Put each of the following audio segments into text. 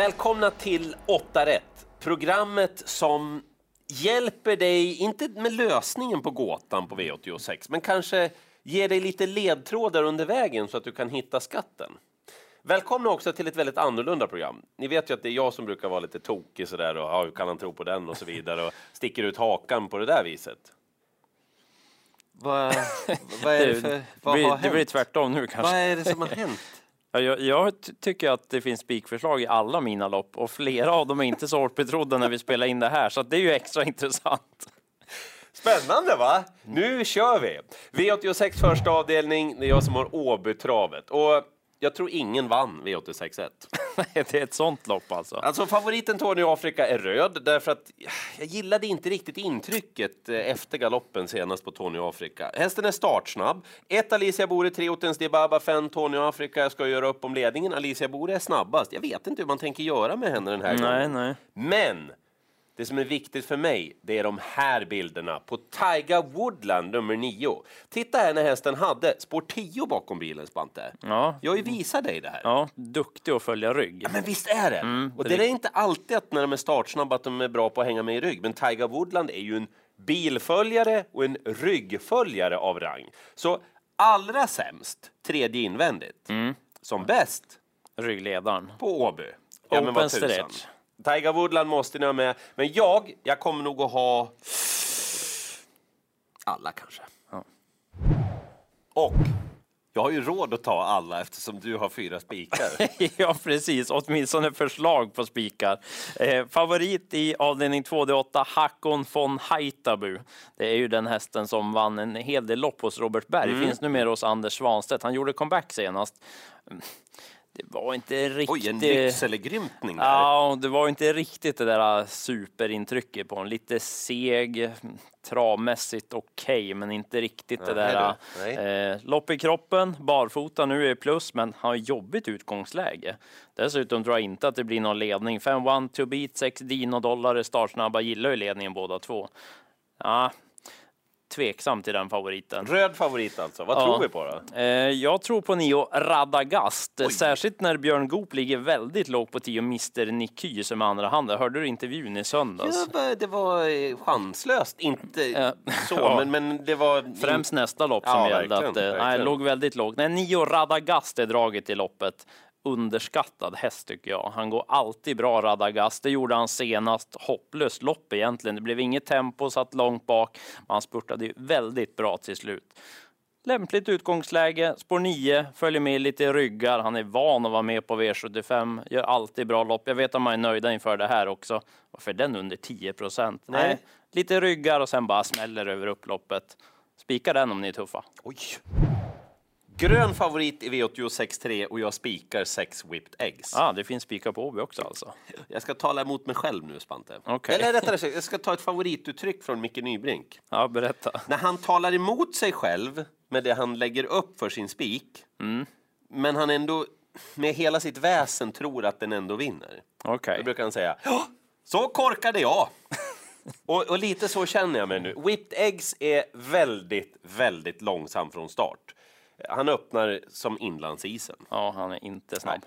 Välkomna till 8 rätt. Programmet som hjälper dig, inte med lösningen på gåtan på V86, men kanske ger dig lite ledtrådar under vägen så att du kan hitta skatten. Välkomna också till ett väldigt annorlunda program. Ni vet ju att det är jag som brukar vara lite tokig sådär och ja, hur kan han tro på den och så vidare och sticker ut hakan på det där viset. Vad, vad är det för, vad har blir, det blir hänt? tvärtom nu kanske. Vad är det som har hänt? Ja, jag, jag ty- tycker att det finns spikförslag i alla mina lopp och flera av dem är inte så hårt betrodda när vi spelar in det här så att det är ju extra intressant. Spännande va? Nu kör vi! V86 första avdelning, det är jag som har Åbytravet. Och jag tror ingen vann V86.1. det är ett sånt lopp alltså. Alltså favoriten Tony Afrika är röd därför att jag gillade inte riktigt intrycket eh, efter galoppen senast på Tony Afrika. Hästen är startsnabb. Ett Alicia Bore, tre Otens Dibaba, fem Tony Afrika ska göra upp om ledningen. Alicia Bore är snabbast. Jag vet inte hur man tänker göra med henne den här Nej, gången. nej. Men det som är viktigt för mig, det är de här bilderna på Taiga Woodland nummer 9. Titta här när hästen hade spår 10 bakom bilen, Spante. Ja, Jag har ju visat dig det här. ja, duktig att följa rygg. Men visst är det! och det är inte alltid att när de är startsnabba att de är bra på att hänga med i rygg. Men Tiger Woodland är ju en bilföljare och en ryggföljare av rang. Så allra sämst, tredje invändigt. Som bäst Ryggledaren. på Åby. Ja, Open stretch. Tiger Woodland måste ni ha med. Men jag, jag kommer nog att ha alla kanske. Ja. Och jag har ju råd att ta alla eftersom du har fyra spikar. ja, precis. Åtminstone förslag på spikar. Eh, favorit i avdelning 2, det är 8, Hakon von Haitabu. Det är ju den hästen som vann en hel del lopp hos Robert Berg. Mm. Finns numera hos Anders Svanstedt. Han gjorde comeback senast. Det var inte riktigt... Oj, en Lycksele-grymtning där. Ja, det var inte riktigt det där superintrycket på honom. Lite seg, travmässigt okej, men inte riktigt det där. Nej. Eh, lopp i kroppen, barfota nu är plus, men har jobbigt utgångsläge. Dessutom tror jag inte att det blir någon ledning. 5 one to beat, 6 dino-dollar är startsnabba, gillar ju ledningen båda två. Ja, tveksam till den favoriten. Röd favorit alltså. Vad Ja. tror vi på då? Eh, jag tror på Nio Radagast, särskilt när Björn Goop ligger väldigt lågt på 10 Mr Niky som är andra hand. Hörde du intervjun i söndags? Ja, det var eh, chanslöst. Inte Ja. så, Ja. men, men det var... Främst nästa lopp som Ja, gällde verkligen, att eh, nej, låg väldigt lågt. Nej, Nio Radagast är draget i loppet. Underskattad häst tycker jag. Han går alltid bra Radagast. Det gjorde han senast. Hopplöst lopp egentligen. Det blev inget tempo, satt långt bak. Men han spurtade väldigt bra till slut. Lämpligt utgångsläge, spår 9, följer med lite ryggar. Han är van att vara med på V75, gör alltid bra lopp. Jag vet att man är nöjda inför det här också. Varför är den under 10 procent? Nej. Nej, lite ryggar och sen bara smäller över upploppet. Spika den om ni är tuffa. Oj. Grön favorit i V86.3 och jag spikar sex whipped eggs. ah, det finns spikar på Åby också alltså. Jag ska tala emot mig själv nu, Spante. Okej. Eller rättare sagt, jag ska ta ett favorituttryck från Micke Nybrink. Ja, berätta. När han talar emot sig själv med det han lägger upp för sin spik, Mm. men han ändå med hela sitt väsen tror att den ändå vinner. Okej. Då brukar han säga så korkade jag. och, och lite så känner jag mig nu. Whipped Eggs är väldigt, väldigt långsam från start. Han öppnar som inlandsisen. Ja, han är inte snabb.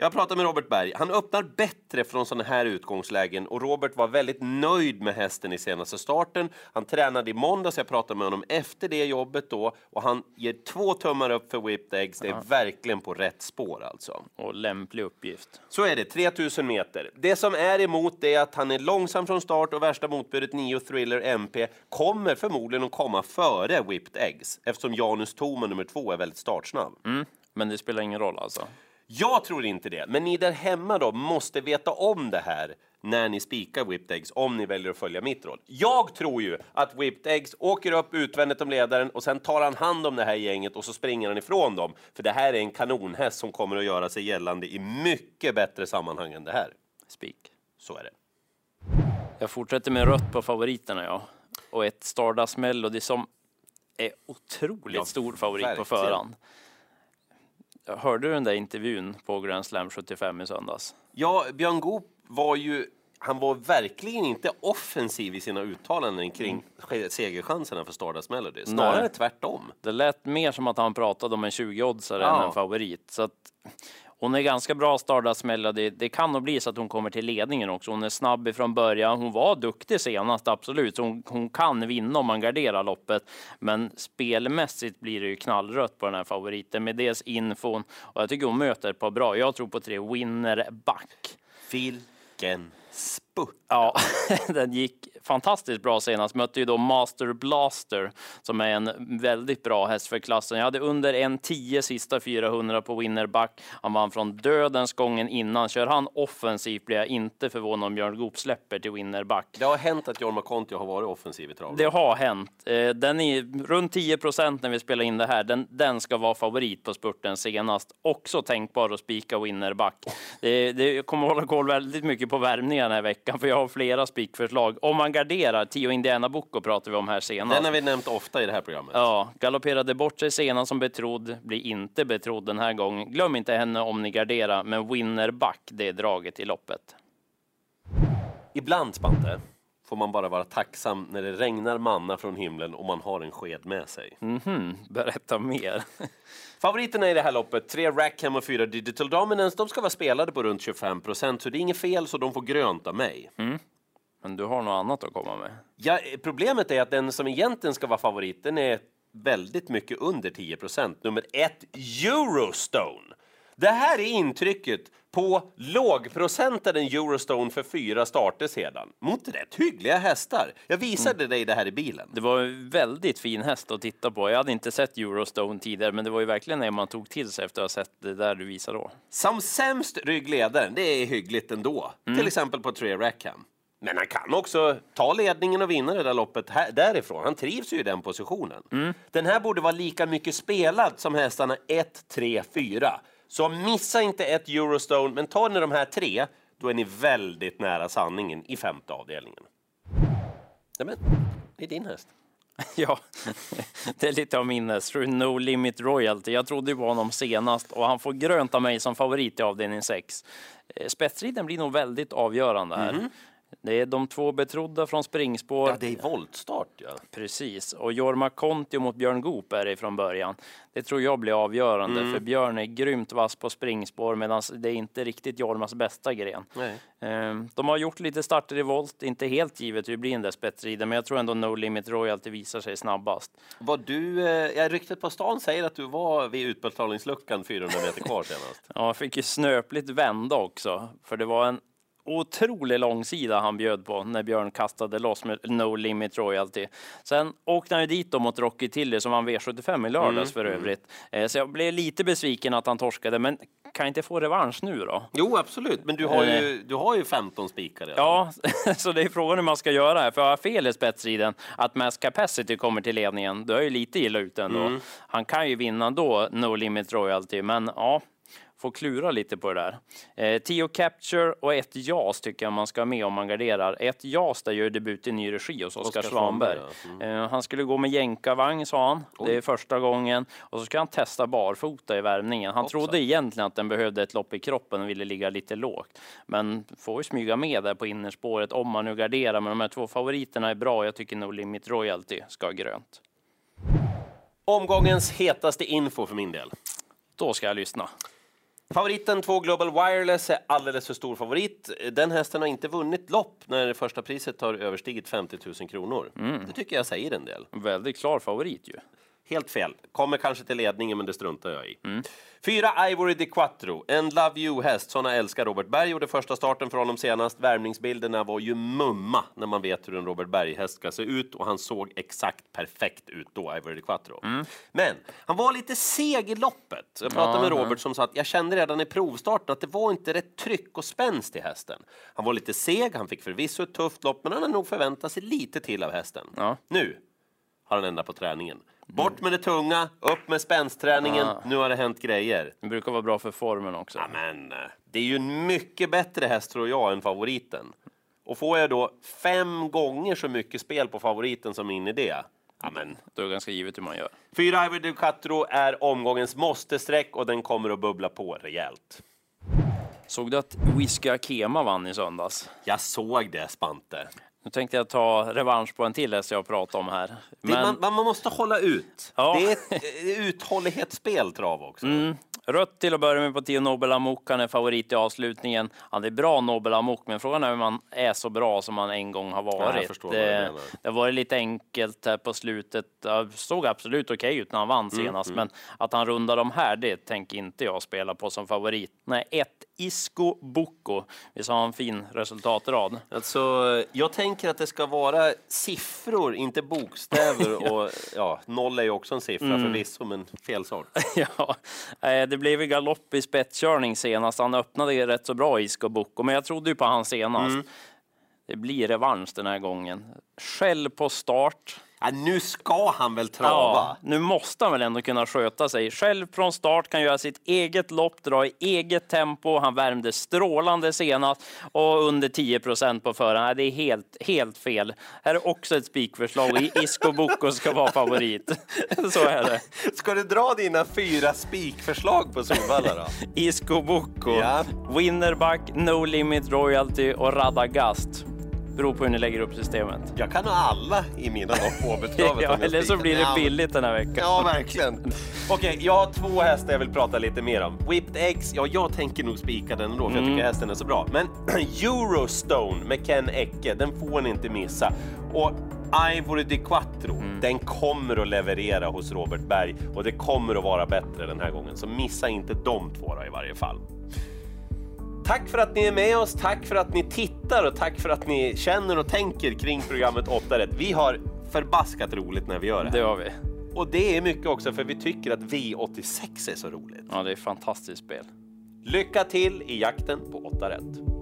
Jag pratade med Robert Berg. Han öppnar bättre från sådana här utgångslägen och Robert var väldigt nöjd med hästen i senaste starten. Han tränade i måndags, jag pratade med honom efter det jobbet då och han ger två tummar upp för Whipped Eggs. Det är verkligen på rätt spår alltså. Och lämplig uppgift. Så är det, 3000 meter. Det som är emot är att han är långsam från start och värsta motbudet 9 Thriller MP kommer förmodligen att komma före Whipped Eggs eftersom Janus Toma nummer två väldigt startsnabb. Mm. Men det spelar ingen roll alltså. Jag tror inte det, men ni där hemma då måste veta om det här när ni spikar Whipped Eggs om ni väljer att följa mitt råd. Jag tror ju att Whipped Eggs åker upp utvändigt om ledaren och sen tar han hand om det här gänget och så springer han ifrån dem. För det här är en kanonhäst som kommer att göra sig gällande i mycket bättre sammanhang än det här. Spik. Så är det. Jag fortsätter med rött på favoriterna, ja. Och ett Stardust Melody som är otroligt Ja, stor favorit verkligen. på förhand. Hörde du den där intervjun på Grand Slam 75 i söndags? Ja, Björn Goop var ju han var verkligen inte offensiv i sina uttalanden kring segerchanserna för Stardust Melody. Snarare Nej. tvärtom. Det lät mer som att han pratade om en 20-oddsare Ja. än en favorit. Så att, Hon är ganska bra Stardust Melody. Det kan nog bli så att hon kommer till ledningen också. Hon är snabb ifrån början. Hon var duktig senast, absolut. Hon, hon kan vinna om man garderar loppet. Men spelmässigt blir det ju knallrött på den här favoriten med dels infon och jag tycker hon möter ett par bra. Jag tror på tre Winner Back. Vilken spurt! Ja, den gick fantastiskt bra senast. Mötte ju då Master Blaster som är en väldigt bra häst för klassen. Jag hade under en 10 sista 400 på Winnerback. Han vann från dödens gången innan. Kör han offensivt blir jag inte förvånad om Björn Goop släpper till Winnerback. Det har hänt att Jorma Konti har varit offensiv i trav. Det har hänt. Eh, den är runt 10 procent när vi spelar in det här. Den, den ska vara favorit på spurten senast. Också tänkbar att spika Winnerback. Det, det kommer hålla koll väldigt mycket på värmningar den här veckan, för jag har flera spikförslag. Om man garderar, Tio Indiana Bocco pratar vi om här senast. Den har vi nämnt ofta i det här programmet. Ja, galopperade bort sig senast som betrodd, blir inte betrodd den här gången. Glöm inte henne om ni garderar, men Winnerback, det är draget i loppet. Ibland, Spante, får man bara vara tacksam när det regnar manna från himlen och man har en sked med sig. Mhm, berätta mer. Favoriterna i det här loppet, tre Rackham och fyra Digital Dominance, de ska vara spelade på runt 25 procent, så det är inget fel, så de får grönt av mig. Men du har något annat att komma med? Ja, problemet är att den som egentligen ska vara favorit, den är väldigt mycket under 10 procent. Nummer ett, Eurostone. Det här är intrycket på lågprocentaren Eurostone för fyra starter sedan. Mot rätt hyggliga hästar. Jag visade dig det här i bilen. Det var en väldigt fin häst att titta på. Jag hade inte sett Eurostone tidigare, men det var ju verkligen en man tog till sig efter att ha sett det där du visade då. Som sämst ryggledaren, det är hyggligt ändå. Till exempel på tre Rackham. Men han kan också ta ledningen och vinna det där loppet här, därifrån. Han trivs ju i den positionen. Den här borde vara lika mycket spelad som hästarna 1, 3, 4. Så missa inte ett Eurostone, men tar ni de här tre, då är ni väldigt nära sanningen i femte avdelningen. Ja, men, det är din häst. Ja, det är lite av min häst. No Limit Royalty. Jag trodde ju på honom senast och han får grönt av mig som favorit i avdelning 6. Spetsriden blir nog väldigt avgörande här. Det är de två betrodda från springspår. Ja, det är voltstart, ja. Precis, och Jorma Kontio mot Björn Goop är det från början. Det tror jag blir avgörande, för Björn är grymt vass på springspår medan det är inte riktigt Jormas bästa gren. Nej. Ehm, De har gjort lite starter i volt, inte helt givet hur det blir en där spetsriden, men jag tror ändå No Limit Royalty visar sig snabbast. Var du, eh, ja, ryktet på stan säger att du var vid utbetalningsluckan 400 meter kvar senast. Ja, jag fick ju snöpligt vända också, för det var en otrolig långsida han bjöd på när Björn kastade loss med No Limit Royalty. Sen åkte han ju dit då mot Rocky Tilly som vann V75 i lördags för övrigt. Eh, Så jag blev lite besviken att han torskade, men kan inte få revansch nu då? Jo, absolut, men du har ju, du har ju 15 spikar. Ja, så det är frågan hur man ska göra här. För jag har fel i spetsriden, att Mass Capacity kommer till ledningen, då är ju lite illa ute ändå. Han kan ju vinna då, No Limit Royalty, men ja, får klura lite på det där. Eh, Tio Capture och ett JAS tycker jag man ska ha med om man garderar. Ett JAS där gör debut i ny regi hos Oskar Svanberg. Svanberg, Eh, han skulle gå med jänkarvagn sa han. Det är första gången. Och så ska han testa barfota i värmningen. Han Hoppsan. trodde egentligen att den behövde ett lopp i kroppen och ville ligga lite lågt. Men får ju smyga med där på innerspåret om man nu garderar. Men de här två favoriterna är bra. Jag tycker nog Limit Royalty ska ha grönt. Omgångens hetaste info för min del. Då ska jag lyssna. Favoriten 2 Global Wireless är alldeles för stor favorit. Den hästen har inte vunnit lopp när det första priset har överstigit 50 000 kronor. Det tycker jag säger en del. Väldigt klar favorit ju. Helt fel. Kommer kanske till ledningen, men det struntar jag i. Fyra Ivory de Quattro, en Love You-häst. Såna älskar Robert Berg. Gjorde första starten för honom senast. Värmningsbilderna var ju mumma när man vet hur en Robert Berg-häst ska se ut. Och han såg exakt perfekt ut då, Ivory de Quattro. Men han var lite seg i loppet. Jag pratade med Robert som sa att jag kände redan i provstarten att det var inte rätt tryck och spänst i hästen. Han var lite seg, han fick förvisso ett tufft lopp, men han hade nog förväntat sig lite till av hästen. Ja. Nu har han ändrat på träningen. Bort med det tunga, upp med spänsträningen. Nu har det hänt grejer. Det brukar vara bra för formen också. Ja, men, eh, det är ju en mycket bättre häst tror jag än favoriten. Och får jag då fem gånger så mycket spel på favoriten som min idé. Ja, men, Då är det ganska givet hur man gör. fyra Ivory Ducatro är omgångens måste-streck och den kommer att bubbla på rejält. Såg du att Whisky Akema vann i söndags? Jag såg det, Spante. Nu tänkte jag ta revansch på en till häst jag pratat om här. Det, Men man, man måste hålla ut. Ja. Det är ett eh, uthållighetsspel, trav också. Mm. Rött till att börja med på 10 Nobel Amok. Han är favorit i avslutningen. Han är bra Nobel Amok, men frågan är om han är så bra som han en gång har varit. Ja, det, det har varit lite enkelt här på slutet. Det såg absolut okej okay ut när han vann mm, senast, mm. men att han rundar de här, det tänker inte jag spela på som favorit. Nej, ett Isco Bocco. Vi sa en fin resultatrad. Alltså, jag tänker att det ska vara siffror, inte bokstäver. och ja, noll är ju också en siffra mm. förvisso, men fel sak. ja, eh, det blev ju galopp i spetskörning senast. Han öppnade rätt så bra Isco Bocco, men jag trodde ju på han senast. Mm. Det blir revansch den här gången. Skäll på start. Ja, nu ska han väl trava? Ja, nu måste han väl ändå kunna sköta sig. Själv från start kan göra sitt eget lopp, dra i eget tempo. Han värmde strålande senast och under 10 procent på förhand. Det är helt, helt fel. Här är också ett spikförslag. Isco Bocco ska vara favorit. Så är det. Ska du dra dina fyra spikförslag på Solvalla då? Isco Bocco, ja. Winnerback, No Limit Royalty och Radagast beror på hur ni lägger upp systemet. Jag kan ha alla i mina lopp påbetravade. ja, eller så blir det billigt den här veckan. Ja, verkligen. Okej, okay, jag har två hästar jag vill prata lite mer om. Whipped Eggs, ja, jag tänker nog spika den ändå, för mm. jag tycker hästen är så bra. Men Eurostone med Ken Ecke, den får ni inte missa. Och Ivory di Quattro, mm. den kommer att leverera hos Robert Berg och det kommer att vara bättre den här gången. Så missa inte de två då, i varje fall. Tack för att ni är med oss, tack för att ni tittar och tack för att ni känner och tänker kring programmet 8 rätt. Vi har förbaskat roligt när vi gör det här. Det har vi. Och det är mycket också för vi tycker att V86 är så roligt. Ja, det är ett fantastiskt spel. Lycka till i jakten på 8 rätt.